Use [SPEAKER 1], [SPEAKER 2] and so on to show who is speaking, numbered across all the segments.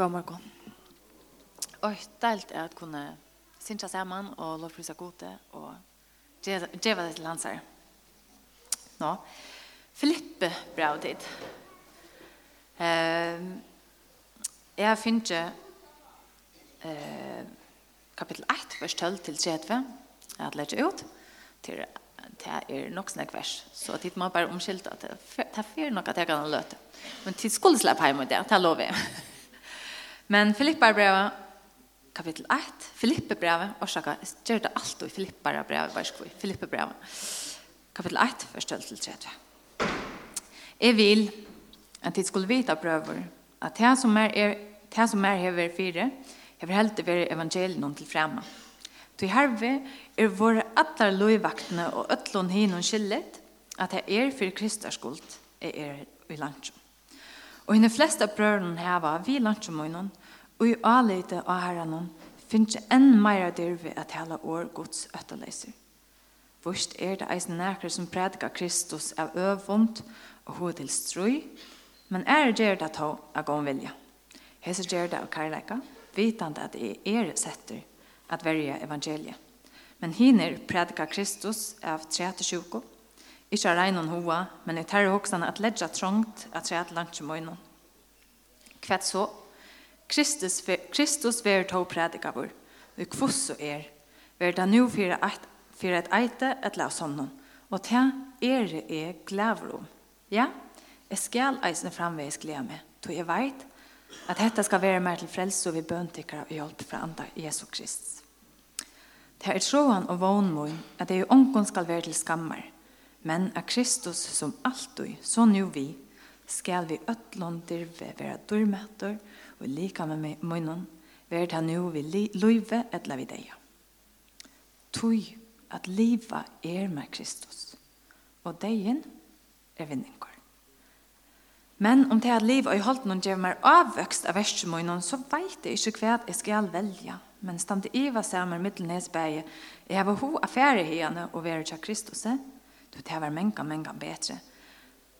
[SPEAKER 1] god morgen. Og deilt er at kunne synsa sammen og lovprisa gode og djeva det til hans her. Nå, Filippe bra dit. Eh, jeg finner ikke eh, kapittel 1, vers 12 til 30. Jeg har lett ut til det er nok snakk vers. Så tid må bare omskylde at det er fyrir nok at jeg kan løte. Men tid skulle slippe hjemme det, det lover jeg. Men Filippa brevet, kapitel 1, Filippe brevet, orsaka, gjør det alt i Filippa brevet, bare skru, Filippe brevet, kapitel 1, første til 30. Jeg vil at jeg skulle vite prøver, at det som er, er det som er hever fire, hever helt til være evangelien til fremme. Du herve er våre atler lovvaktene og øtlån hinun skillet, at det er for Kristus skuld, er er i landsjon. Og henne flesta brøren heva vi landsjon Og i avleite av herren finnes jeg enn meira dyrve at hele år gods øtterleiser. Vurst er det eisen nærkere som predikar Kristus av øvvond og hodel strøy, men er det det ta av gån vilja. Hese gjør det av kærleika, vitande at det er setter at verja evangeliet. Men hiner predika Kristus av 3-20, ikke av regnon hoa, men i terre hoksan at ledja trångt at 3-20 møynon. Kvett så Kristus, Kristus ver to predikavur, vi kvosso er, ver da nu fyrir eit, fyrir eit eite et la somnon, og ta er er glæver om. Ja, jeg skal eisne framveis glede meg, to jeg veit at dette skal være mer til frelse og vi bøntikker og hjelp fra andre Jesu Kristus. Det er troen og vånmoen at det jo ånken skal være til skammer, men at Kristus som alltid, så nu vi, skal vi øtlån dirve være dørmøter, og og lika med munnen, vær det nu vi løyve etla vi deg. Tøy at livet er med Kristus, og degen er vinninger. Men om det er liv og i holdt noen gjør meg avvøkst av versemunnen, så vet jeg ikke hva jeg skal velge. Men stemt i hva sammen middelnesberget, jeg har ho affære henne og være til Kristus, du tar var menga, menga bedre.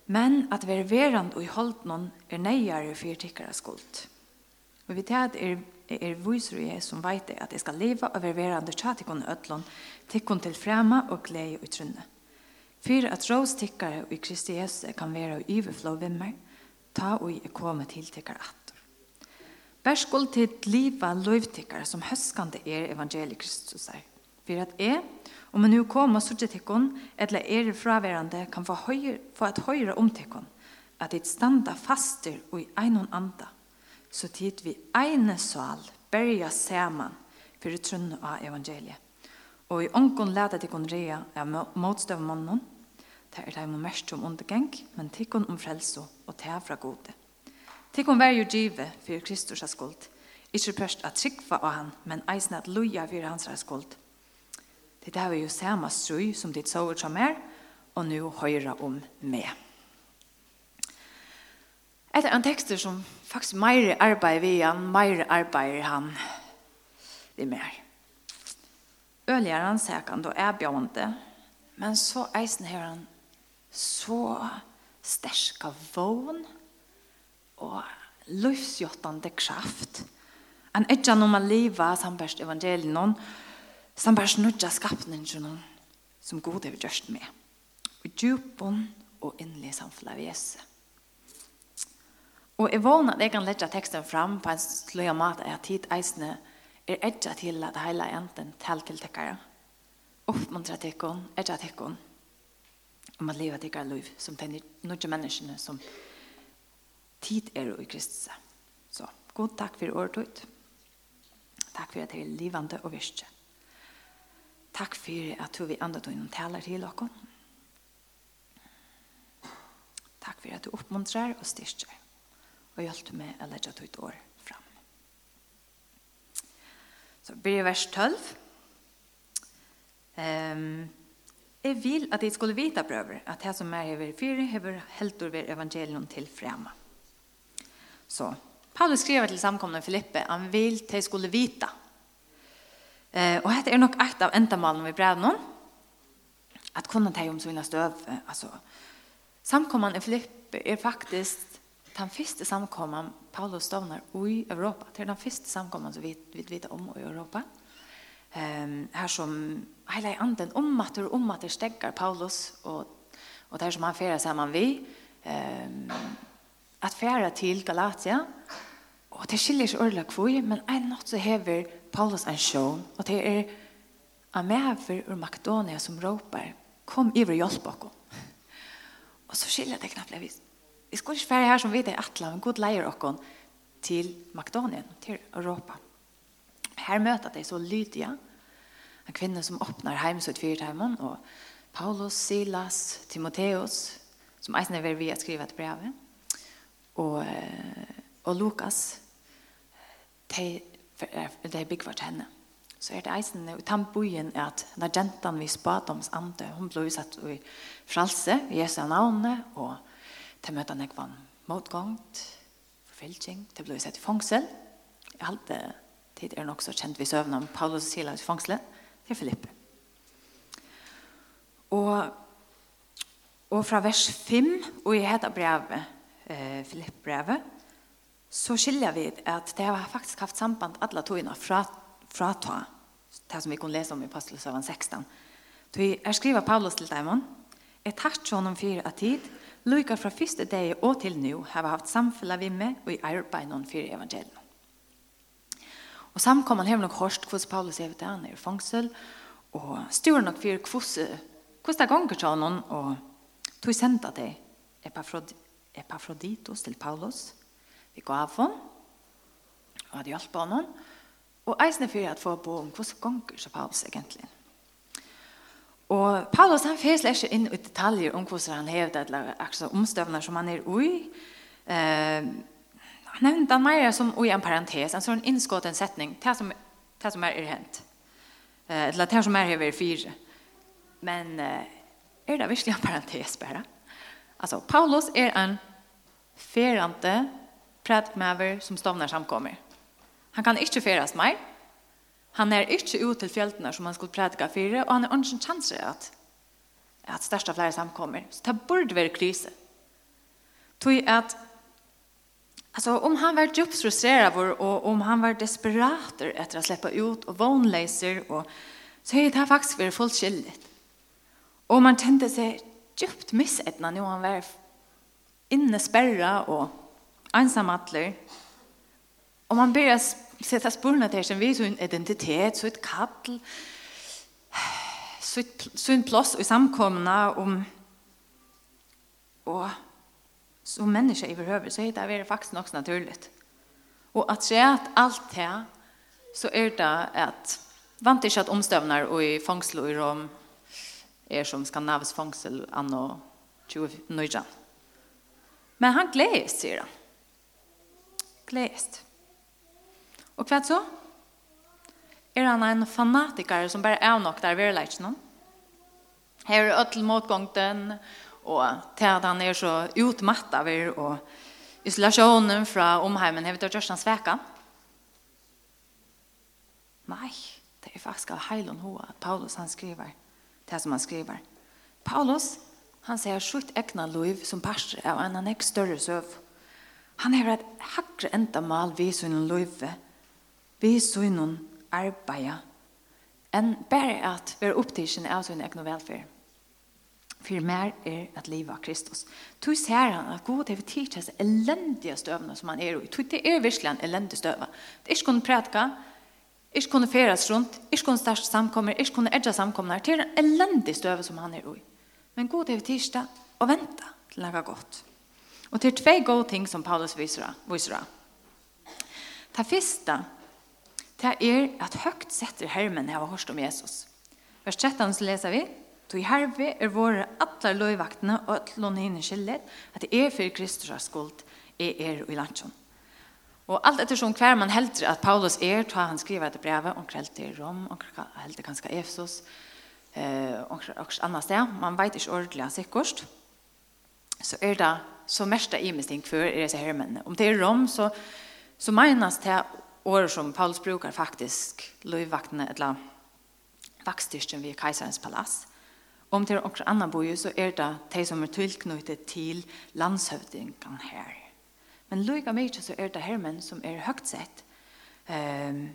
[SPEAKER 1] Men at være verand og i holdt noen er nøyere for tikkere skuld. Og vi tar er, er viser jeg som vet at jeg skal leva og være verande tja tikkun ødlån, tikkun til fremme og glede og trunne. Fyre at rås tikkere og i Kristi Jesus kan være og iverflå vimmer, ta og jeg komme til tikkere at. Bær skuld til liva lovtikkere som høskande er evangeliet Kristus er. For at jeg, om jeg nå kommer sørge tikkun, eller er fraverande kan få, høyre, få et høyre om tikkun, at jeg standa faster og i einon anda, så tid vi eine sal berja saman fyrir trunn av evangeliet. Og i ångon leta tikkun rea av motstøv mannen, det er dem mest om undergeng, men tikkun om frelso og te fra gode. Tikkun vær jo givet fyrir Kristus skuld, ikke først at trikva av han, men eisen at loja fyrir hans skuld. Det er jo samme strøy som ditt sover som er, og nå høyre om meg. Et av en tekster som faktisk mer arbeid vi han, mer arbeid han vi mer. Øligere han seg han da er bjørnte, men så eisen her han så sterska vågen og løvsjottande kraft. Han er ikke noe man livet sambarst evangelien noen, sambarst nødja skapningen noen som god er vi gjørst med. Og djupen og innlig samfunnet av Jesus. Og jeg vågner at jeg kan legge teksten fram på en sløy mat at tid eisene er edja til at hele enten tal til tekkere. Oppmuntra tekken, edja tekken. Om at livet tekkere liv som tenner noen menneskene som tid er i Kristus. Så god takk for året ut. Takk for at det er livande og virke. Takk for at du vi andre tog innom taler til dere. Takk for at du oppmuntrer og styrker og hjelp meg å legge ditt år fram. Så blir det vers 12. Um, jeg vil at jeg skulle vite, brøver, at det som er over fire, hever helt over evangelion til fremme. Så, Paulus skriver til samkomne Filippe, han vil at jeg skulle vite. Uh, og dette er nok et av endamalen vi brev noen, at kunne ta om sånne støv, altså, samkomne i Filippe er faktisk den første samkomman Paulus stavnar i Europa. Det er den første samkomman som vi vet om i Europa. Um, her som hele anden om og det stegger Paulus og, og der som han færer sammen vi. Um, at færa til Galatia og det skiljer ikke ordentlig kvøy, men en natt så hever Paulus en sjån og det er Amever og Makedonia som råper kom iver hjelp bakom. og så skiljer det knappt vi skal ikke være her som vi det er atla, men god leier okkon til Makedonien, til Europa. Her møter de så Lydia, en kvinne som åpner heimsut fyrtheimen, og Paulus, Silas, Timoteus, som eisen er ved å skrive et brev, og, og Lukas, de, de bygger til henne. Så er det eisen i tambuien at når jentan vi spadoms ande, hun ble utsatt i fralse, i Jesu navnet, og til møte han ekvann motgångt, forfylking, til ble sett i fangsel. Jeg halte tid er nok så kjent vi søvn om Paulus og Silas i fangselet til Filippe. Og, og fra vers 5, og i heta brevet, eh, Filippe-brevet, så skiljer vi at det har faktisk haft samband alle togene fra, fra ta, det som vi kunne lese om i Apostelsøven 16. Så jeg skriver Paulus til Daimon, «Jeg tatt honom for at tid, Luka fra første dag og til nå har vi haft samfunnet vi med og i arbeidet for evangeliet. Og samkommen har nok hørt hvordan Paulus er ute han er i fangsel, og styrer nok for hvordan det ganger til han, og tog sendt av det Epafroditos til Paulus. Vi gav hon, og hadde hjulpet honom, og eisne for at få på om hvordan ganger til Paulus egentlig. Og Paulus han fes ikke inn i detaljer om hvordan han hevde eller akkurat omstøvner som han er ui. Eh, han nevnte han mer som ui en parentes, en sånn innskått en setning, det som, det som er hent. Eh, eller det som er hever fire. Men eh, er det virkelig en parentes bare? Altså, Paulus er en ferante prædikmaver som stovner samkommer. Han kan ikke feres mer, Han er ikke ut til fjeltene som han skulle prædika for, og han er ikke en chans at, at største flere samkommer. Så det burde være krise. Tog at Alltså om han var djupt frustrerad och om han var desperat efter att släppa ut och vonläser och så är det här faktiskt för fullt skyldigt. Och man kände sig djupt missättna när han var inne spärra och ensamatler. Om man börjar sätta spurna till som vi så en identitet, så ett kapitel, så, så en plats i samkomna om och som människa i behöver så heter det faktiskt också naturligt. Och att se att allt det så är det att vant inte att omstövnar och i fångsel och i rom är som skandinavisk fångsel anno 29. Men han gläds, säger han. Gläds. Og hva så? Er han en fanatiker som bare er nok der ved leitsen? Her er ødel motgångten, og til at han er så utmatt av er, og isolasjonen fra omheimen, har vi tatt gjørst han sveka? Nei, det er faktisk av heilen hoa at Paulus han skriver, det som han skriver. Paulus, han ser sjukt egna liv som pastor av en annen ikke større søv. Han har et hakre enda mal vid sin livet, vi sånn noen arbeid enn bare at vi er opptidsen av søgnun egen velferd. For mer er at livet av Kristus. Du ser han at god har tidligere seg elendige støvene som han er i. Det er virkelig en elendig støve. Det er ikke kunne prætka, ikke kunne feres rundt, ikke kunne største samkommer, ikke kunne edja samkommer. Det er en elendig støve som han er i. Men god er har tidligere å vente til noe godt. Og det er tve gode ting som Paulus viser. av. Det første det er at høgt setter hermen har hørt om Jesus. Vers 13 så leser vi, «Tog herve er våre atler løyvaktene og atlån hinne skyldet, at det er for Kristus har skuld, er er i landsjon.» Og alt ettersom hver man helter at Paulus er, tar han skriva etter brevet, om kveld til Rom, om heldur kanskje Efsos, eh, om annet sted, man vet ikke ordentlig han sikkert, så er det så mest av imesting hver er disse hermennene. Om det er Rom, så, så menes det år som Paulus brukar faktisk løyvaktene eller vaktstyrken ved kajsarens palass. Om det er også annan boi, så er det de som er tilknyttet til landshøvdingen her. Men løyga mykje så er det hermen som er høgt sett, um,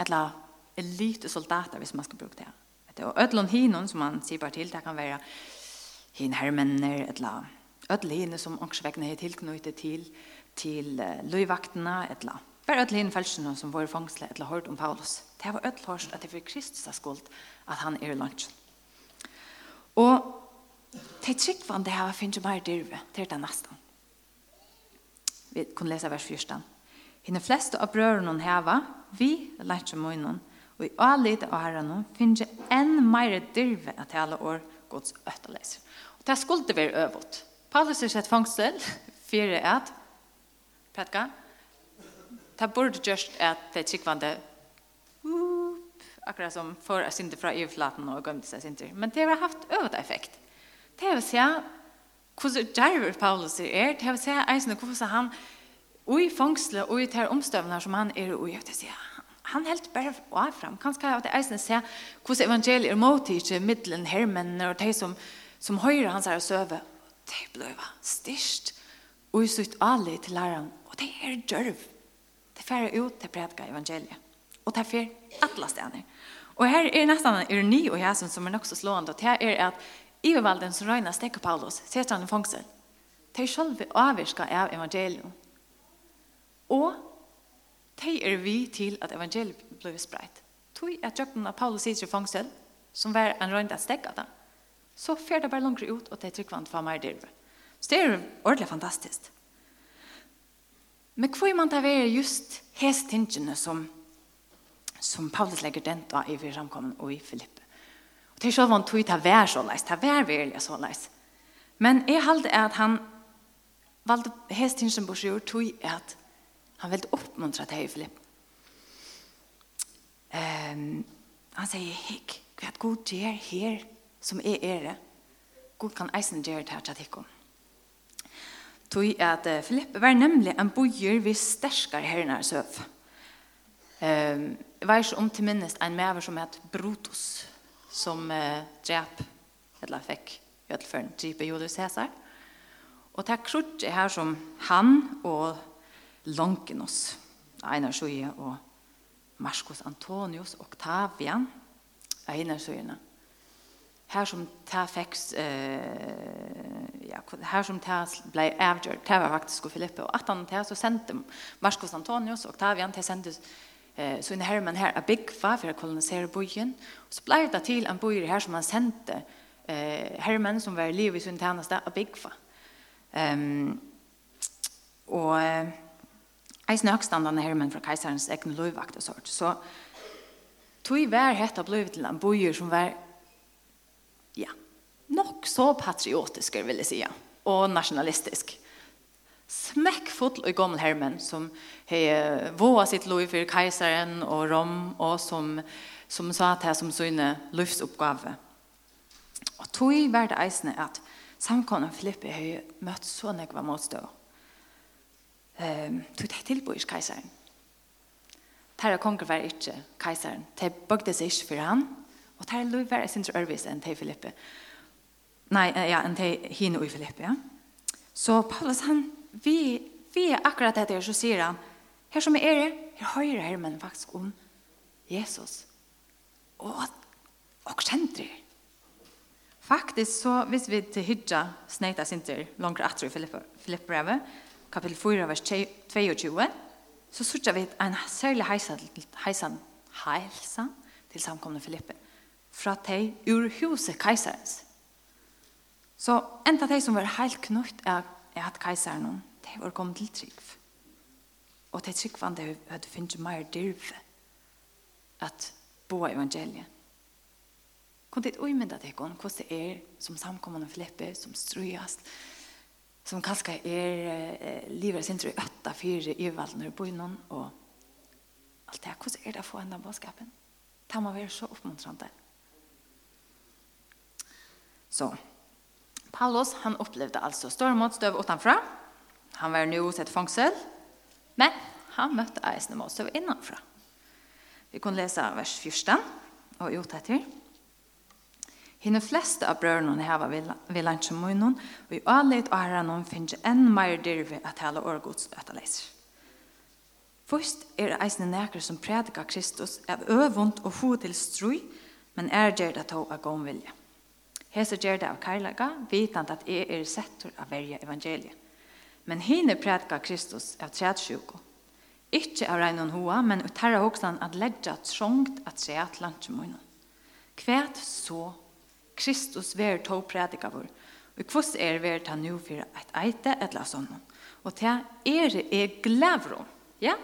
[SPEAKER 1] eller elite soldater, hvis man skal bruke det. Og Ødlund Hinon, som man sier bare til, det kan være hin hermenner, eller Ødlund Hinon som også vekkene er tilknyttet til, til løyvaktene, eller Bare alle henne felsen som var i eller etter hørt om Paulus. Det var ødel hørst at det var Kristus av skuld at han er i lunsjen. Og det tryggvann det her finnes bare dyrve til det nesten. Vi kunne lese vers 14. Hine fleste av brødrene heva, vi lærte munnen, og i alite av herren finnes enn mer dyrve at hele år gods øtterleser. Og det skulle være øvått. Paulus er sett fangsel, fire et, Petka, det borde just at det tryggvande akkurat som for att synte fra EU-flaten och gömde sig synda. Men det har haft övat effekt. Det vill sett hvordan Jarver Paulus er, det vill sett eisende hvordan han i fångsle og i ter omstövnar som han er i, det säga han helt bare av frem. Kanskje at jeg eisende se hvordan evangeliet er mot ikke middelen hermen og de som, som høyre hans er å søve. Det ble styrst og i sitt alle til læreren. Og det er djørv Det færre ut til prædika evangeliet. Og det fer alla stedene. Og her er nesten en ironi og hæsen som er nok så slående. Og det er at Ivervalden som røyna stekker Paulus, setter han i fangsel. De selv avvirker av evangeliet. Og de er vi til at evangeliet blir spreit. Tog at jøkken av Paulus sitter i fangsel, som var en røyna stekker da, så fer det bare langt ut, og de trykker han for meg i Så det er ordentlig fantastisk. Men hvor man tar være just hest tingene som, som Paulus legger den da i samkommen og i Filippe. Og til selv om tog til å være så leis, ta være virkelig så leis. Men jeg halte at han valgte hest tingene seg, Borsjord tog at han ville oppmuntre til i Filippe. Um, han sier, hikk, hva er god gjør her som er ere? God kan eisen gjøre det her til at tog at Filippe var nemlig en bojer vi sterskar herrenar søv. Um, jeg var ikke om til minnest en mever som het Brutus, som uh, drep, eller fikk jødelføren, drepet Julius Caesar. Og det er krutje her som han og Longinus, Einar Sjøye og Marcus Antonius, Octavian, Einar Sjøyene, här som ta fäcks eh ja här som ta blev avgjort tar var faktiskt och Filippe och att han tar så sände Marcus Antonius och Octavian till sändes eh så en herman här a big five för att kolonisera byen och så blev det till en bojer här som han sände eh herman som var liv i sin tjänst a big five ehm och eisen högstandande hermen fra kejsarens egen løyvakt og sort. Så tog vær hette blei til en bojer som var ja, nok så patriotisk, vill jeg säga, och nationalistisk. Smekkfull og gammal hermen som har vågat sitt lov for kejsaren og Rom og som, som sa til här som sina livsoppgave. Og tog var det eisne at samkomna Filippi har møtt så nekva motstå. Ehm, tog det tillbördes kejsaren. Terra konger var ikke kejseren. Det bøgde seg ikke for han, Og det er lov være sin service enn til Filippe. Nei, ja, enn til henne og Filippe, ja. Så Paulus, han, vi, vi er akkurat det der, så sier han, her som er det, her høyre her, men faktisk om Jesus. Og, og kjenter Faktiskt Faktisk så, hvis vi til hydja sneita sinter langt etter i Filippe-brevet, kapitel 4, vers 22, så sørger vi en særlig heisan, heisan, heisan til samkomne Filippe fra teg ur huset keiserens. Så enda teg som var helt knutt er, er at keiseren teg var kommet til trygg. Og teg tryggvande hadde finnet mer dyrve at bo evangeliet. Kunne det uimynda deg om hvordan det er som samkommende flipper, som strøyast, som kanskje er eh, livet sin tror øtta fire i valden og bøyene og alt det. Hvordan er det å få enda bådskapen? Det må være så oppmuntrende. Så Paulus han upplevde alltså stor motstånd utanför. Han var nu sett fångsel. Men han mötte eisen motstånd innanför. Vi kan läsa vers 14 och ut här Hina flesta av brødrene hava vil lantje munnen, og i alit og herren om finnes enn meir dirve at hele årgods øtaleser. Først er det eisne näker som predikar Kristus av øvund og ho til strui, men er det det to av gomvilje. vilje. Hesa gjør det av kærlega, vitant at jeg er settur av verja evangeliet. Men hine prætka Kristus av tredsjuko. Ikke av regnon hoa, men ut hoksan at ledja trångt at træt lantjemunnen. Kvært så Kristus ver to prætika vår, og kvoss er ver ta nu fyrir et eite etla sånn. Og til er er glævro. Ja?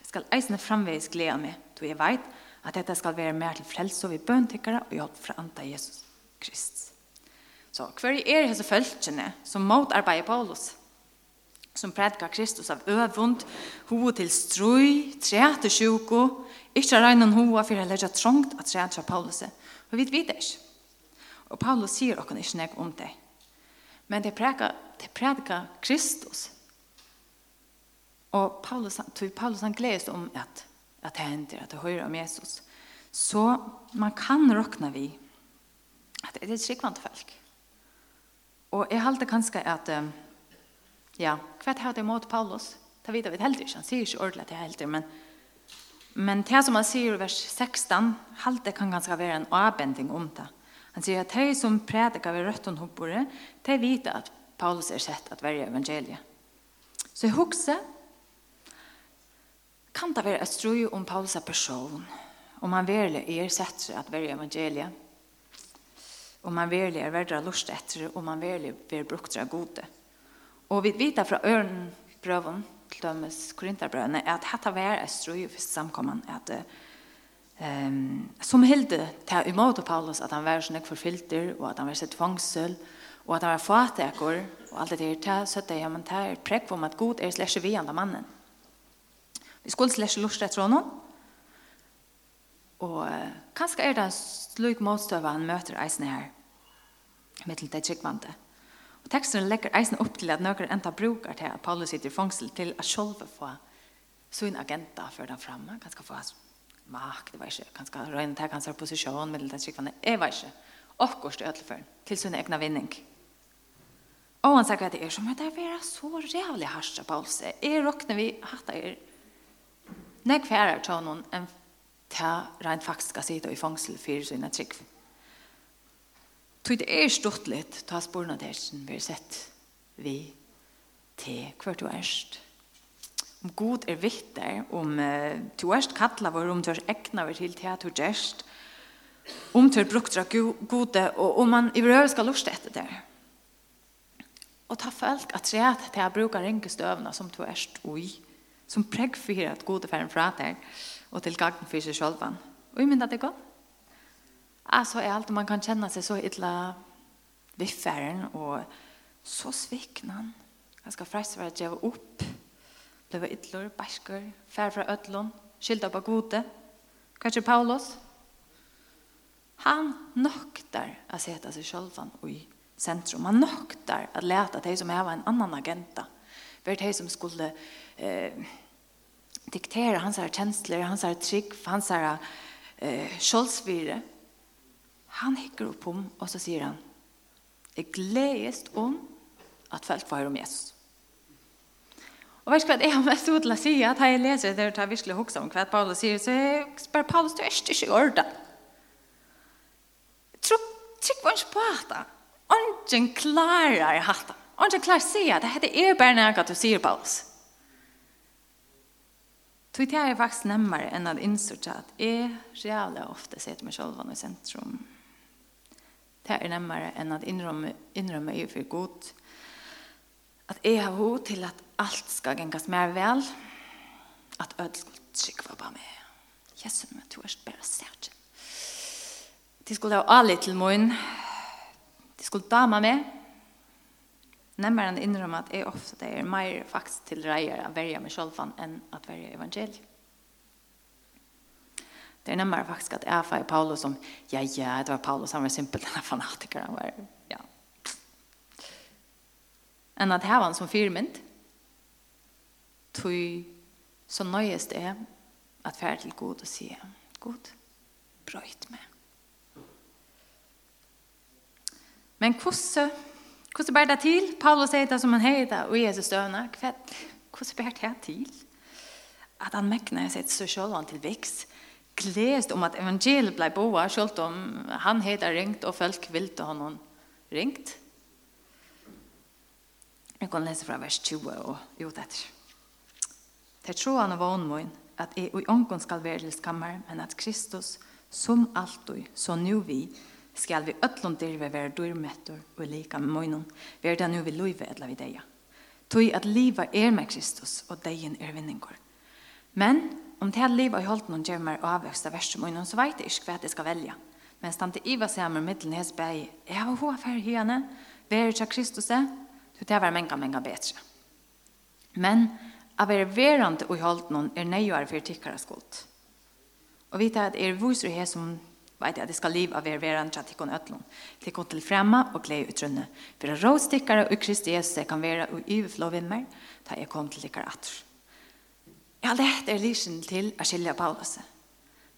[SPEAKER 1] Jeg skal eisne framveis glea meg, då jeg veit at dette skal være mer til frelse og vi bøntikkere og hjelp fra anta Jesus. Krist. Så hver er hese følgene som motarbeider Paulus? Som predikar Kristus av øvund, hoa til strøy, trete sjuko, ikke regnen hoa for å legge trångt at trete til Paulus. Og vi vet ikke. Og Paulus sier okken ikke nek om det. Men det predikar, det predikar Kristus. Og Paulus, Paulus han gledes om at, at det hender, at det hører om Jesus. Så man kan råkne vidt at det er skikkvante folk. Og jeg halte kanskje at, ja, hva er det mot Paulus? Det vet vi helt ikke, han sier ikke ordentlig at det er helt men, men det som han sier i vers 16, halte kan ganske være en avbending om det. Han sier at de som prædikar ved røtten hoppere, de vet at Paulus er sett at være evangeliet. Så jeg husker, kan det være et strøy om Paulus er person, om han virkelig er sett at være evangeliet, og man verlig er verdra lust etter, og man verlig blir brukt av gode. Og vi vet fra ørenbrøven til dømes korinterbrøvene, at dette var et strøy for samkommende, at um, som hilde til imot Paulus, at han var sånn förfilter og at han var sitt fangsel, og at han var fateker, og alt det der, til søtte jeg, men det er prekk om at god er slesje vi andre mannen. Vi skulle slesje lust etter honom, og uh, kanskje er det en slik motstøve han møter eisen her, med til det tryggvante. Og teksten legger eisen opp til at noen enda brukar til at Paulus sitter i fangsel til at sjolve få sin agenda for den fremme. Han skal få makt, det var ikke. Han skal røyne til hans posisjon med til det tryggvante. Jeg var ikke. Akkurat ødelføren til sin egna vinning. Og han sier at det er som at det er så rævlig hardt av Paulus. Jeg råkner vi hatt det er Nei, hver til noen, enn ta rent faktisk skal sitte i fangsel for sine tryggvante Tog det er stort litt, ta sporene der som vi har sett vi til hver du erst. Om god er viktig, om uh, du erst kattler vår, om du erst egna vår til til at du erst, om du er brukt av gode, og om man i behøver skal luste etter det. Og ta folk at tre at jeg bruker ringestøvene som du erst ui, som pregg for at gode færen fra deg, og til gangen for seg selv. Og jeg minner det godt. Alltså är allt man kan känna sig så illa viffaren och så sviknan. Jag ska fräst vara att jag var upp. Blev ytlor, bärskor, färg från ötlån, på gode. Kanske Paulus. Han noktar att sätta sig självan i centrum. Han noktar att läta dig som är en annan agenta. För dig som skulle eh, diktera hans här känslor, hans här trygg, hans här eh, självsvire. Han hikker opp om, og så sier han, jeg gledes om at folk var om Jesus. Og vet du hva, jeg har mest ut til å si at jeg leser det, og jeg virkelig hokser om hva Paulus sier, så jeg spør Paulus, du er ikke i orden. Tror, trykk var ikke på hatt Ongen klarer jeg hatt det. Ongen klarer å si at det er bare noe du sier, Paulus. Så det er faktisk nemmere enn at innsøke at jeg reale ofte sitter meg selv i sentrum. Det er nemmere enn at innrømme, innrømme jeg for god. At jeg har hod til at alt skal gengas mer vel. At ødel skulle trykke på meg. Jesus, men du er bare sært. De skulle ha alle til morgen. De skulle dama meg. Nemmere enn innrømme at jeg ofte er mer faktisk til reier å verja meg selv enn at verja evangeliet. Det er närmare faktisk att Äfa er Paulus som, ja, ja, det var Paulus, han var simpelt en fanatiker, han var, ja. Än att her var han som fyrmynd, tog så nøyes det at färre til god og sier, god, brøyt mig. Men hvordan, hvordan bär det til? Paulus sier det som han heter och Jesus dövna. Hvordan bär det til? At han mekner sig så selv til och glest om att evangeliet blev boa skjolt om han heter ringt och folk vilte honom ringt. Jag kan läsa från vers 20 og jo det. Det tror han var onmoin att jeg i ångon skall være til skammer, men att Kristus som alltid så nu vi skall vi öllon dirve være dyrmättor och lika med moinon vara det nu vi løyve eller vi deia. Tog att liva er med Kristus och deien er vinningor. Men Om det här livet i hållet någon och mig av verser munnen så vet jag inte vad jag ska välja. Men stante Iva säger med mittlen hes bäg, jag har hoa färg henne, värre till Kristus, så det var många, många bättre. Men av er verande i hållet någon är nöjare för tickare skuld. Och vi tar att er visar här som vet jag, det ska liv av er verande till kon ötlån. Till kon till främma och glädje utrunne. För en rådstickare och Kristi Jesus kan vara och överflå vimmer, ta er kom till tickare attrå. Jeg har lett er lysen til å skilje Paulus.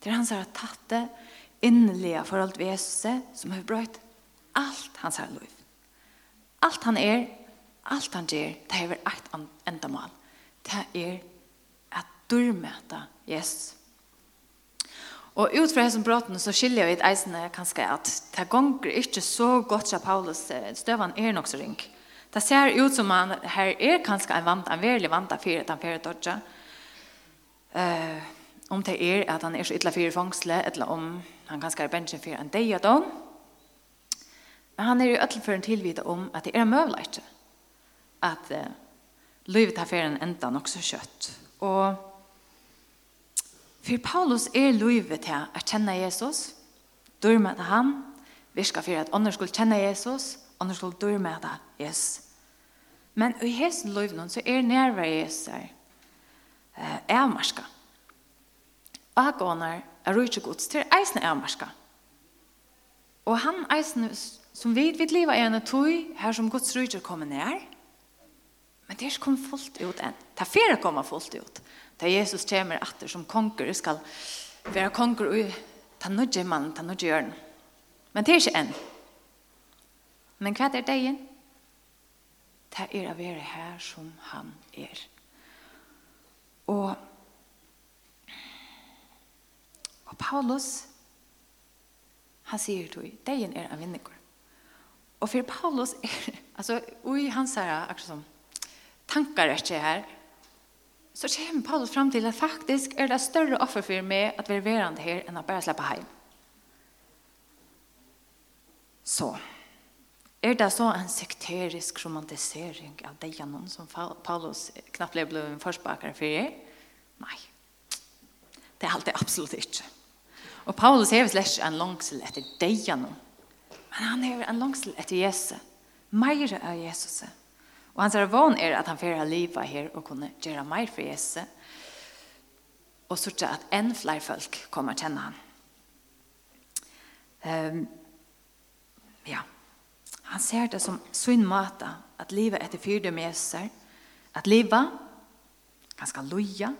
[SPEAKER 1] Det er han som har tatt det innelige forhold til Jesus som har brøtt alt hans her liv. Alt han er, alt han gjør, det er et endamål. Det er at durmøte Jesus. Og ut fra hessen bråten så skiljer vi et eisende kanskje at det gonger ikke så godt som Paulus støvann er nok så ring. Det ser ut som han her er kanskje en vant, en verlig vant av fire, den fire dodja. Eh, om det er at han er så ytla fyrir fangsle, eller om han kanskje er bensjen fyrir en deg og Men han er jo øtla fyrir en tilvita om at det er møvla ikke. At uh, livet har fyrir en enda nok så kjøtt. Og for Paulus er livet til å kjenne Jesus, dyrme til ham, virka fyrir at andre skulle kjenne Jesus, andre skulle dyrme til Jesus. Men i hans liv så er nærvare Jesus her eh, avmarska. Og her gånar er rujtje gods til eisne avmarska. Og han eisne som vi vid liva er en tøy her som gods rujtje kommer nær. Men det er ikke kommet fullt ut enn. Det er komma kommer fullt ut. Da Jesus kommer åter som konger skal være konger og ta nødje mannen, ta nødje hjørn. Men det er ikke enn. Men hva er det igjen? Det er å være her som han er. Og, og Paulus, han sier til henne, «Deien er en vinninger». Og for Paulus er, altså, ui han sier akkurat som, tankar er ikke her, så kommer Paulus fram til at faktisk er det større offer for meg at vi er verand her enn å bare slippe hjem. Så, Er det så en sekterisk romantisering av det gjennom som Paulus knappt ble en forspakere for er? Nei. Det er alltid absolutt ikke. Og Paulus har slett en langsel etter det gjennom. Men han har en langsel etter Jesus. Meire av Jesus. Og hans ervån er at han får ha livet her og kunne gjøre mer for Jesus. Og sørte at enn flere folk kommer til han. Um, ja. Ja. Han ser det som sin måte at livet etter fyrde med Jesus at livet, ganske loja,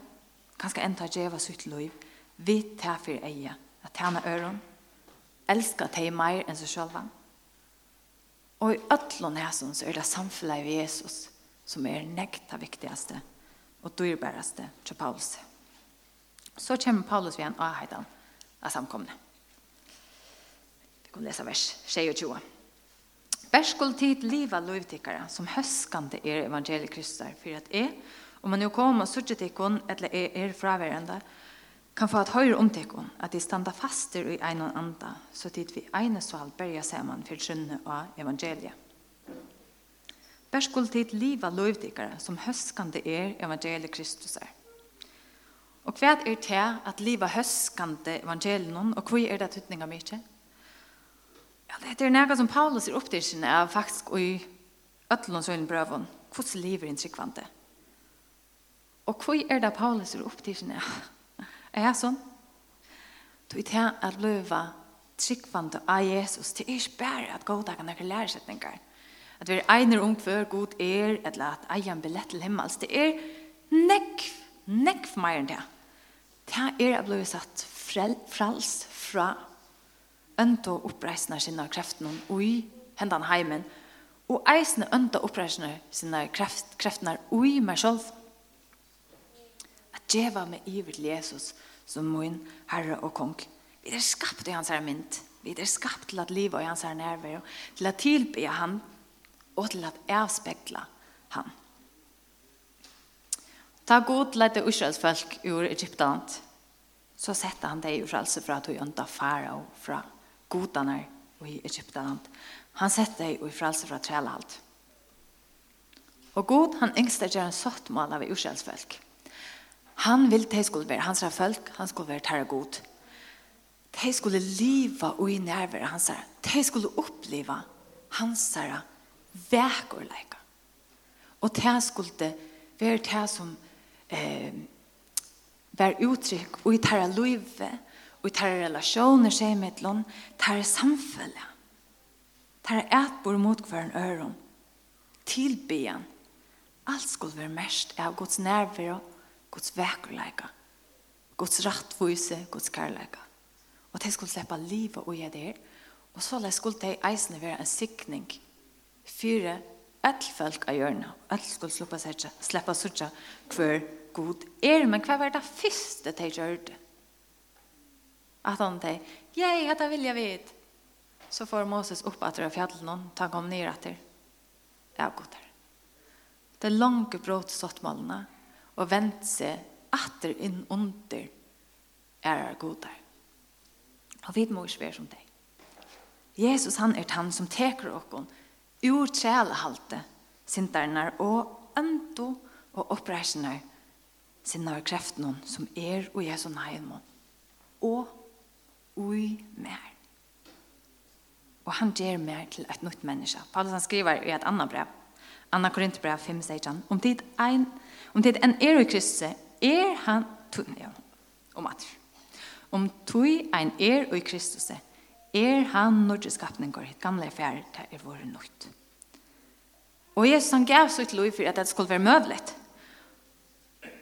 [SPEAKER 1] ganske enda djeva sitt liv, vi til for eie, at tjene øren, elsker til mer enn seg selv. Og i ødlån hæsson så er det samfunnet av Jesus som er nekta viktigaste og dyrbæreste til Paulus. Så kommer Paulus ved en avheitan av samkomne. Vi kan lese vers 22. Vær skulle tid liva lovtikkara som høskande er evangeliet Kristar, for at jeg, om man jo kommer og sørger tikkun, eller er, er fraværende, kan få at høyre om at de standa faster i en og anda, så tid vi ene sval berja saman for trunne av evangeliet. Vær skulle tid liva lovtikkara som høskande er evangeliet Kristus er. Og hva er det at liva høskande evangelien, og hva er det tydninga mykje? Ja, det er noe som Paulus er opptidsen av faktisk i ødlån søgn brøven. Hvordan lever en tryggvante? Og hva er det Paulus er opptidsen av? Er jeg sånn? Du er til å løve tryggvante av Jesus. Det er ikke bare at godtakene kan lære setninger. At vi er egner om hver god er, eller at egen billett til himmels. Det er nekv, nekv mer enn det. Det er å bli satt frelst fra ønta oppreisna sinna kreftene i hendan heimen, og eisne ønta oppreisna sinna kreft, kreftene ui meg selv. At djeva meg iver til Jesus som min herre og kong. Vi er skapt i hans herre mynd. Vi er skapt til at livet i hans herre nærvær, til at tilbe han, og til at avspekla han. Ta god lette Israels folk ur Egyptant, så sette han deg i frelse fra at hun ønta fara og fra godene i Egyptaland. Han sette dig i frelse fra trälhalt. Och god han yngste gjør en sottmål av ursälsfolk. Han vill att de skulle være hans folk, han skulle være terra god. De skulle leva och i nerver hans De skulle uppleva hans vägorläka. Och de skulle være de som eh, var uttryck och i terra løyve og tar relationer seg mittlån, tar samfølge, Tar etbor mot hverandre øron, tilbyen. Alt skulle være mest av Guds nærvær, Guds vekkerleika, Guds rattvise, Guds kærleika. Og de skulle slippe livet og gjøre det Og så skulle de eisene være en sikning. Fyre, all folk av hjørnet. All skulle slippe seg, slippe seg hver god er. Men hva var det første de gjør det? att han tänkte, "Yay, hata vill jag vet." Så får Moses upp att röra fjallet någon, ta kom ner att det. Ja, gott där. Det långa brott satt malna och vänt sig åter in under är gott där. Och vid mors vär som dig. Jesus han är han som teker och ur trälahalte sintarnar och ändå och uppreisnar sinnar kreften som er och Jesu naimun. Och ui mer. Og han ger mer til et nytt menneske. Paulus han skriver i et annet brev, Anna Korinthbrev 5, 16, om tid ein, om tid en er i Kristus, er han, ja, om at, om tui ein er i Kristus, er han nødre skapninger, et gamle fjerde, det er vår nødt. Og Jesus han gav sitt lov for at det skulle være møvlet.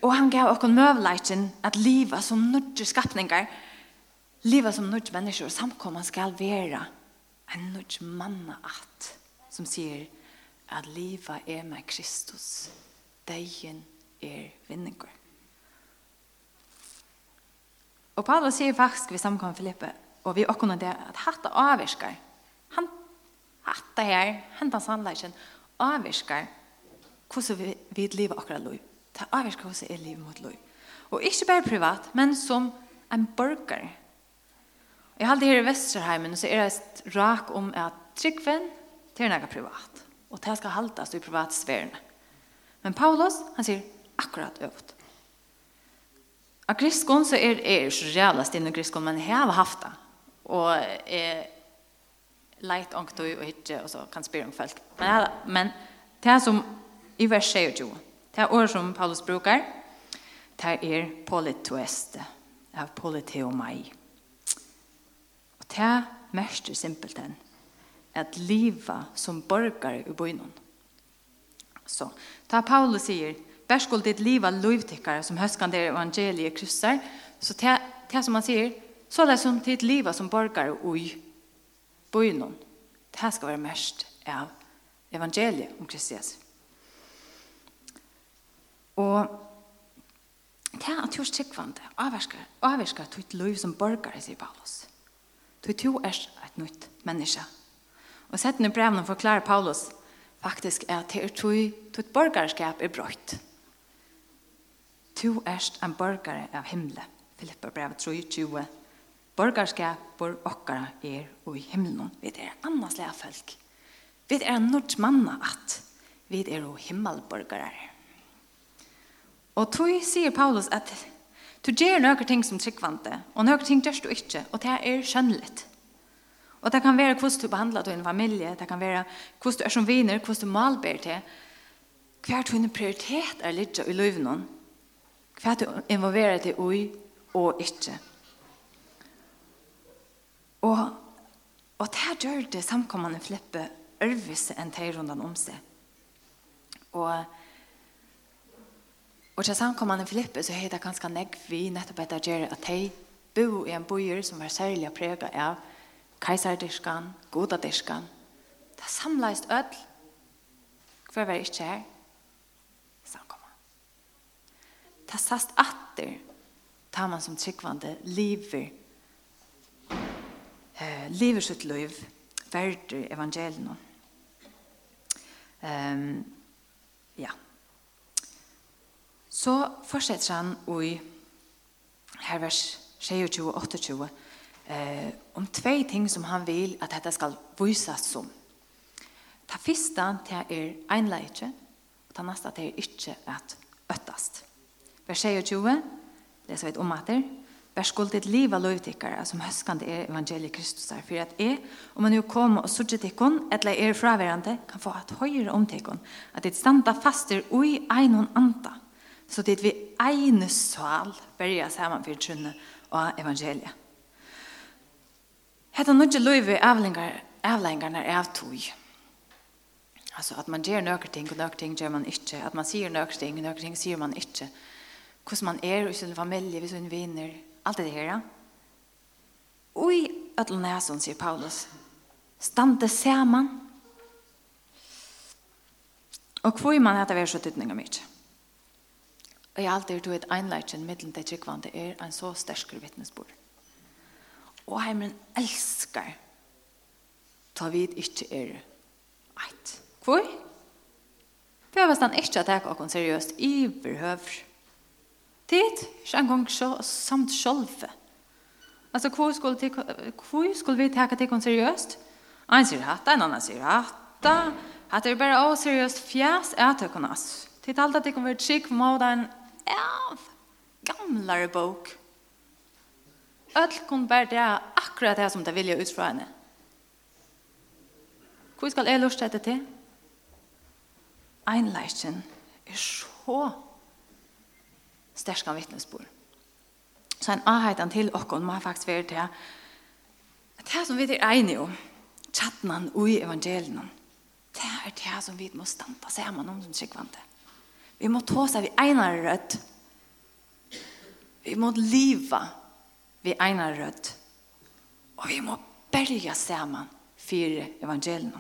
[SPEAKER 1] Og han gav oss møvleikken at livet som nødde skapninger, Livet som nødt mennesker og samkommer skal være en nødt manna at som sier at livet er med Kristus. Degen er vinninger. Og Paulus sier faktisk vi samkommer Filippe og vi åkken det at hatta avvirskar. Han hatta her, hentan sannleisen, avvirskar hvordan vi, vi lever akkurat lov. Det avvirskar hvordan er livet mot lov. Og ikke bare privat, men som en borger Jeg halte her i Vesterheimen, så er det rak om at tryggven til noe privat. Og det skal haltas i privatsverene. Men Paulus, han sier akkurat øvd. Av griskon så er det er så realast inne griskon, men jeg har haft det. Og jeg leit ångt og ikke, og så kan spyr om folk. Men, men det er som i vers 22, det er ord som Paulus brukar, det er politoeste, av politeomai. Og det mest simpelthen at liva som borgar i bøynon. Så, da Paulus sier, Bär skuld ditt liva lovtickare som höskan der evangeliet kryssar. Så det, det som han sier, så det som ditt liv som borgare i bøynon. Det skal være mest av evangeliet om Kristus. Og det er at du er sikkvande, avverskar, avverskar ditt liv som borgare, sier Paulus. Til to er et nytt menneske. Og sett nu brevene forklarer Paulus faktisk er at det er to et borgerskap er brøtt. To er en borgare av himmelen. Filippa brev 3.20. Borgerskap bor okkara er og i himmelen. Vi er annars leafølg. Vi er norsk manna at vi er og himmelborgare. Og tog sier Paulus at Du gjør noen ting som tryggvante, og noen ting gjør du ikke, og det er skjønnelig. Og det kan være hvordan du behandler din familie, det kan være hvordan du er som viner, hvordan du malber til, hver din prioritet er litt i livet noen, hver du involverer deg i og ikke. Og, og det gjør det samkommende flippe ørvise enn det rundt om seg. Og Og til samkommende Filippe så heter det ganske negg vi nettopp etter gjør at de bo i en bøyer som var særlig preget av keiserdirskan, godadyrskan. Det samleist ødel. Hver var ikke her? Samkommende. Det sast atter tar man som tryggvande liver eh, liver sitt liv verder evangelien. um, ja, Så fortsetter han i her vers og 28 eh, om tve ting som han vil at dette skal vises som. Ta fyrsta til er einleitje, og ta nasta til er ikkje at øttast. Vers 26, leser vi et omater, Vær skuld ditt liv av lovtikkere som høskande er evangeliet Kristus er, for at jeg, om man jo kommer og sørger tikkon, eller er fraværende, kan få at høyere om tikkon, at det standa faster ui einon anta, så det vi ene sal berja saman for trunne og evangeliet. Hetta nødje løyve avlengar, avlengarna er av tog. Altså at man gjør nøkker ting, og nøkker ting gjør man ikke. At man sier nøkker ting, og nøkker ting sier man ikke. Hvordan man er i sin familie, i sin vinner, alt det her. Og i Øtlenæsson, sier Paulus, stande saman. Og hvor man heter vi så tydning om ikke. Og jeg alltid tog et einleitjen middelen til tryggvande er en så sterskere vittnesbord. Og heimen elskar ta vid ikkje er eit. Hvor? For hvis han ikkje tek kon seriøst iverhøver. Tid, ikke en gang samt sjolve. Altså, hvor skulle, hvor skulle vi ta kon seriøst? Ein sier hatta, en annan sier hatta. Hatta er bare å seriøst fjæs er tøkonas. Tid alt at det kommer trygg mot en av gamlare bok. Öll kun bär det akkurat det som det vilja utfra henne. Hvor skal jeg lurt dette til? Einleisen er så sterkan vittnesbord. Så en avheitan til okkon må faktisk være til at det som vi er enige om, tjattnan ui evangelien, det er det som vi må standa sammen om som tryggvante. Vi må ta seg vi einar rødt. Vi må liva vi einar rødt. Og vi må berja saman for evangelien.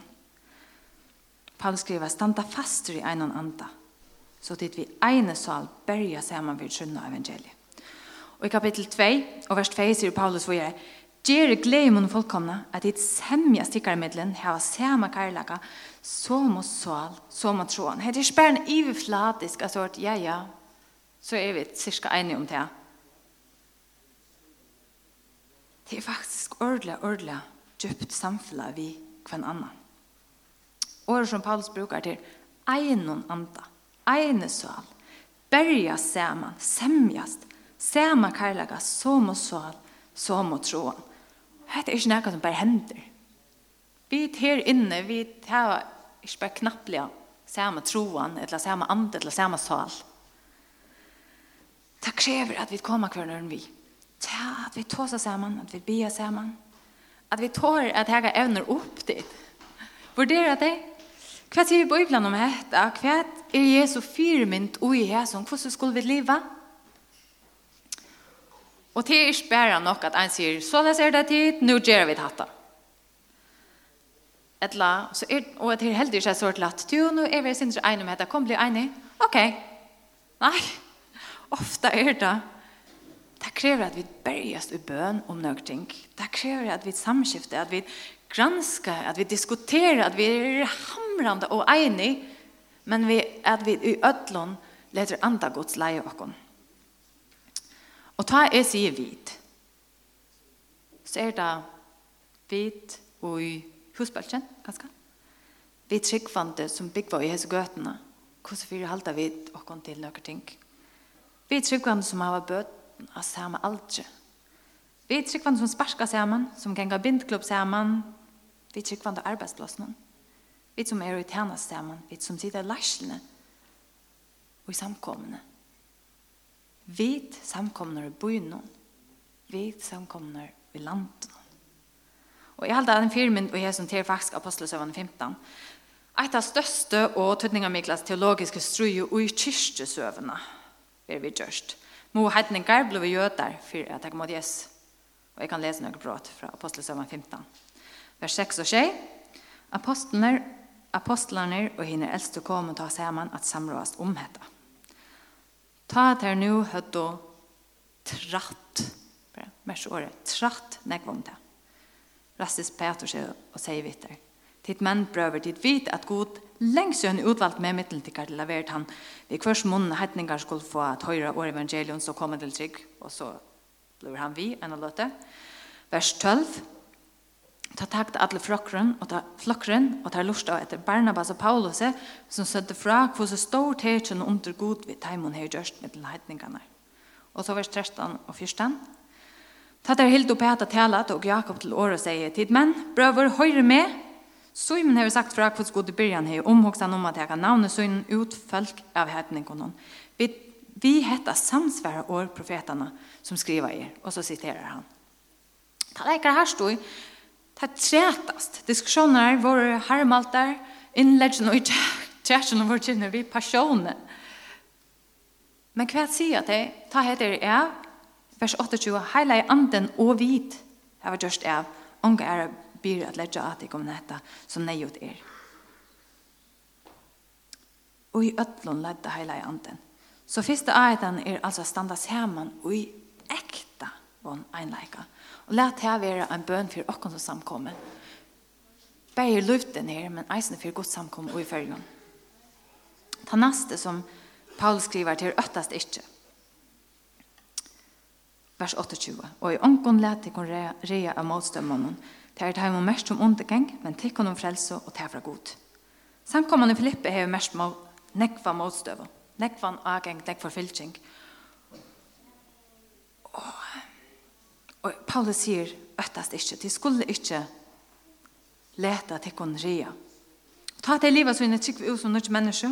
[SPEAKER 1] Paul skriver, standa fast i einan anda, så dit vi eine sal berja saman vid sjunna evangeliet. Og i kapittel 2, og vers 2, sier Paulus hvor jeg, Gjere glede mun fullkomna at ditt semja stikkarmidlen hava sama karlaka som og sal, som og troen. Det er ikke bare en iverflatisk altså at ja, ja, så er vi cirka enige om det. Det er faktisk ordla, ordla djupt samfla vi kvann annan. Året som Paulus brukar til einon anda, eine sal, berja saman, semjast, sama karlaga, som og sal, som og troen. Hetta er ikki nakað sum bara hendir. Vit her inne, vi hava ikki bara knappliga sama troan, ella sama and, ella sama sal. Ta krever at vi koma kvar nærn vi. Ta at vit tosa saman, at vi bia saman. At vi tår at hega evner opp dit. Vurdera det. Hva sier Bibelen om hetta? Hva er Jesu firmynd og i hæsson? Hvordan skulle vi leva? Hva Og det er ikke bare nok at en sier, så det ser det tid, nå gjør vi dette. Etla, så er, og det er heldig ikke så til at, du, nå er vi sin ikke enig med dette, kom bli enig. Ok. Nei, ofte er det. Det krever at vi berges i bøn om noen ting. Det krever at vi samskifter, at vi granskar, at vi diskuterer, at vi er hamrande og enig, men vi, at vi i ødlån leter anda gods leie åkken. Og ta er sier vit. så er det vit og i husbølgen, ganske. Vi tryggvande som byggva i hese gøtene, hvordan vi halda vit og til noen ting. Vi tryggvande som har bøten av samme aldre. Vi tryggvande som sparska saman, som genga bindklubb saman. Vi tryggvande arbeidsplassen. Vi som er i tjenest sammen, vi som sitter i lærselene og i samkommende. Vit samkomnar i byen. Vit samkomnar i landet. Og jeg halda en firmen og jeg som til faktisk apostelsøvann 15. Eit av største og tøtningamiklas teologiske struje og i kyrkjesøvene er vi gjørst. Mo heitningar ble vi jødar for at jeg måtte gjøs. Og jeg kan lese noen brått fra apostelsøvann 15. Vers 6 og 6. Apostlener, apostlener og hinner eldste kom og ta saman at samråast om hetta. Ta at her nu høttu tratt, mers året, tratt nekvom det. Rastis Petrus seg og sier vittar. Titt menn prøver, titt vit at god lengst jo en utvalgt med mittelen til kardela verd han. Vi kvørs munnen heitningar skulle få at høyre år evangelion så kommer til trygg, og så blir han vi enn å løte. Vers 12, ta takt alle flokkren og ta flokkren og ta lust av etter Barnabas og Paulus som sødde fra hvor så stor tegjen under god vi taimon her gjørst med leitningene. Og så vers 13 og 14. Ta der hild opp etter talat og Jakob til året sier tid menn, brøver høyre med, Simon har sagt fra hvor god i byrjan her omhoksan om at jeg kan navne søgnen ut folk av heitningene. Vi, vi heter samsvære år profetarna som skriver i, og så siterer han. Ta leikar her stod det trætast. Diskussioner var harmaltar, inläggen och i tjärsen och vår vi passionen. Men hva sier det? Ta heter jeg, vers 28, heila i anden og vid, her var just av, unge er byr at ledja at jeg om dette, som nei ut er. Og i ötlun ledda heila i anden. Så fyrsta aetan er altså standa saman og i ekta von einleika. Og let det være en bøn for åkken som samkommer. Bare luften her, men eisen for godt samkommer og i følgen. Ta neste som Paul skriver til øttest ikke. Vers 28. Og i ånken let det kunne rea av motstømmene. Det er det mest som undergang, men det om frelse og det er fra god. Samkommende Filippe har mest nekva motstøvene nekvan ageng, nekva fylking. Og Og Paulus sier, øttast ikke, de skulle ikke leta til konrea. Ta til livet så inne trykker ut som nødt menneske,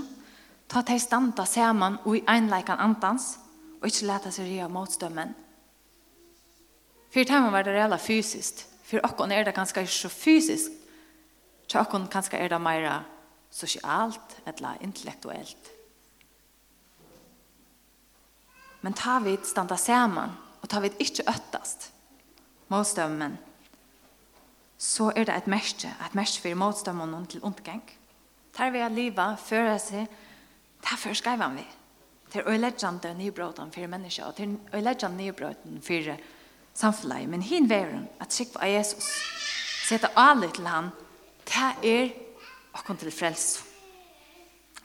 [SPEAKER 1] ta til standa saman og i einleikan antans, og ikke leta seg rea motstømmen. For det må være reella fysiskt, for okkon er det ganske ikke så fysiskt, for okkon ganske er det meira sosialt eller intellektuelt. Men ta vi standa saman, og ta vi ikke øttast, motstømmen, så er det et merke, et merke for motstømmen til ondgang. Der vi har livet, fører seg, derfor skriver vi. Til å legge det nybråden for mennesker, og det er øyeleggende nybråden for samfunnet. Men hin veren, at sikk av Jesus, sette alle til han, det er å komme til frelse.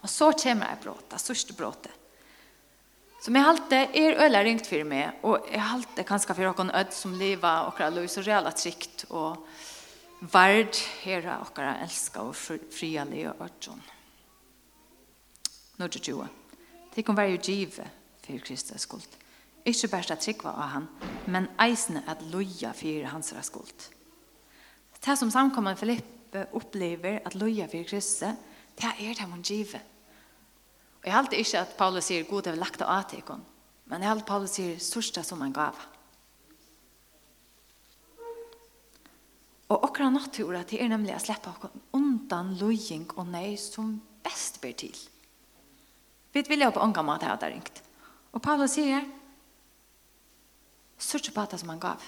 [SPEAKER 1] Og så kommer jeg bråd, det største brådet. Som jeg halte er øyla ringt for meg, og jeg halte kanskje for dere ød som lever dere løs og reala trygt, og verd her er dere elsker og frialig og ødjon. Nå er det jo. Det kan være givet for Kristus skuld. Ikke bare at trykva av han, men eisene at loja for hans skuld. Det som samkommer Filippe opplever at loja for Kristus, det er det man givet. Og jeg halte ikke at Paulus sier god har lagt av atikon, men jeg halte Paulus sier største som han gav. Og akkurat naturen til er nemlig å slippe undan løying og nei som best ber til. Vi vil jo på ånga mat her der ringt. Og Paulus sier største på det som han gav.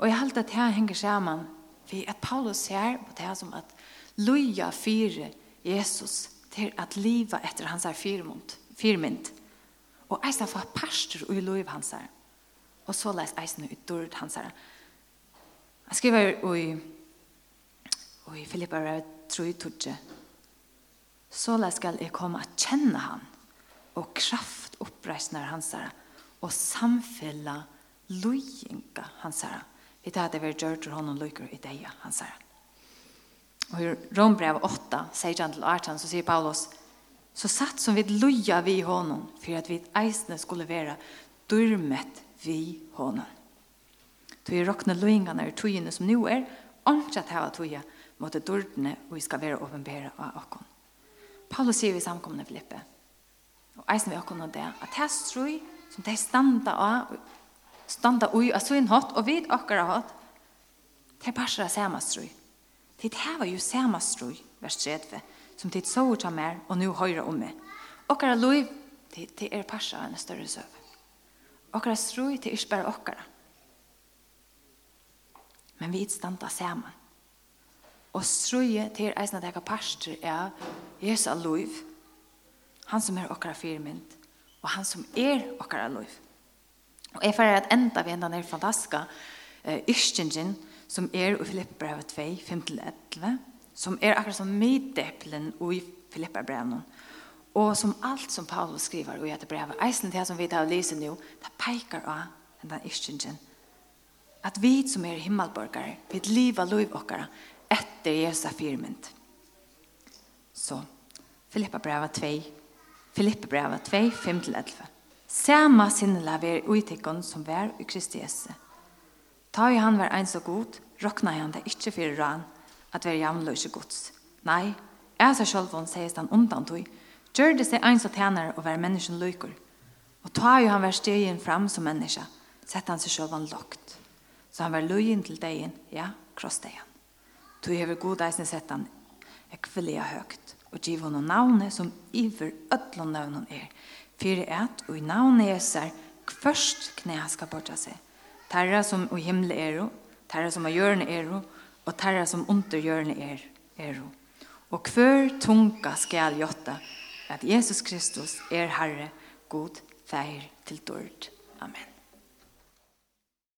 [SPEAKER 1] Og jeg halte at her henger sammen for at Paulus ser på det som at løya fire Jesus til at liva etter hans her firmynd. Og eisen får pastor og i lov hans her. Og så les eisen ut dård hans her. Jeg skriver i, i Filippa Rød, tror jeg tog Så les skal jeg komme at kjenne han og kraft oppreisner hans her og samfella lojinga hans her. Vi tar det vi gjør til honom lykker i deg hans her. Og i Rombrev 8, 16-18, så sier Paulus, så satt som vi loja vi honom, for at vi eisne skulle være durmet vi honom. Tog i råkne lojingarna ur togene som nu er, åndsat hava toga mot det dyrtene, og vi skal være åpenbære av okkon. Paulus sier vi samkomne Filippe, og eisne vi okkon og det, at her strøy som de standa av, standa ui av sin hatt, og vid okkara hatt, er bare samme strøy, Tid var jo samme strøy, vers 30, som tid så ut av mer og nu høyre om meg. Okkara loiv, det er parsa av en større søv. Okkara strui, det er bare okkara. Men vi standa saman. Og strui, tid er jeg har parster av Jesu han som er okkara firmynd, og han som er okkara loiv. Og jeg får at enda vi enda nere fantastiska uh, eh, som er i Filipperbrevet 2, 5-11, som er akkurat som middeplen i Filipperbrevet, og som alt som Paulus skriver i dette brevet, eisen til som vi tar og lyser nå, det peker av den iskjønnen. At vi som er himmelborgare, vi liva liv okkara etter Jesu firmynd. Så, Filipperbrevet 2, Filipperbrevet 2, 5-11. Sama sinnela vi er utikken som vær i Kristi Jesu. Ta i han var ein så god, råkna han det ikkje fyrir rann, at være jamløse gods. Nei, jeg sa selv om han undan tog, gjør det seg ein så tjener og være mennesken løyker. Og ta i han var stegen fram som menneske, sett han seg selv lagt. Så han var løyen til degen, ja, kross krossdegen. Tog hever god eisen sett han, ekvelia høgt, og giv honom navnet som iver ødlån navnet er, fyrir et og i navnet jeser, kvørst knæ skal borta seg, Terra som i himmelen er, terra som av jørne er, og terra som under jørne er, er. Og hver tunga skal gjøtta at Jesus Kristus er Herre, god feir til dård. Amen.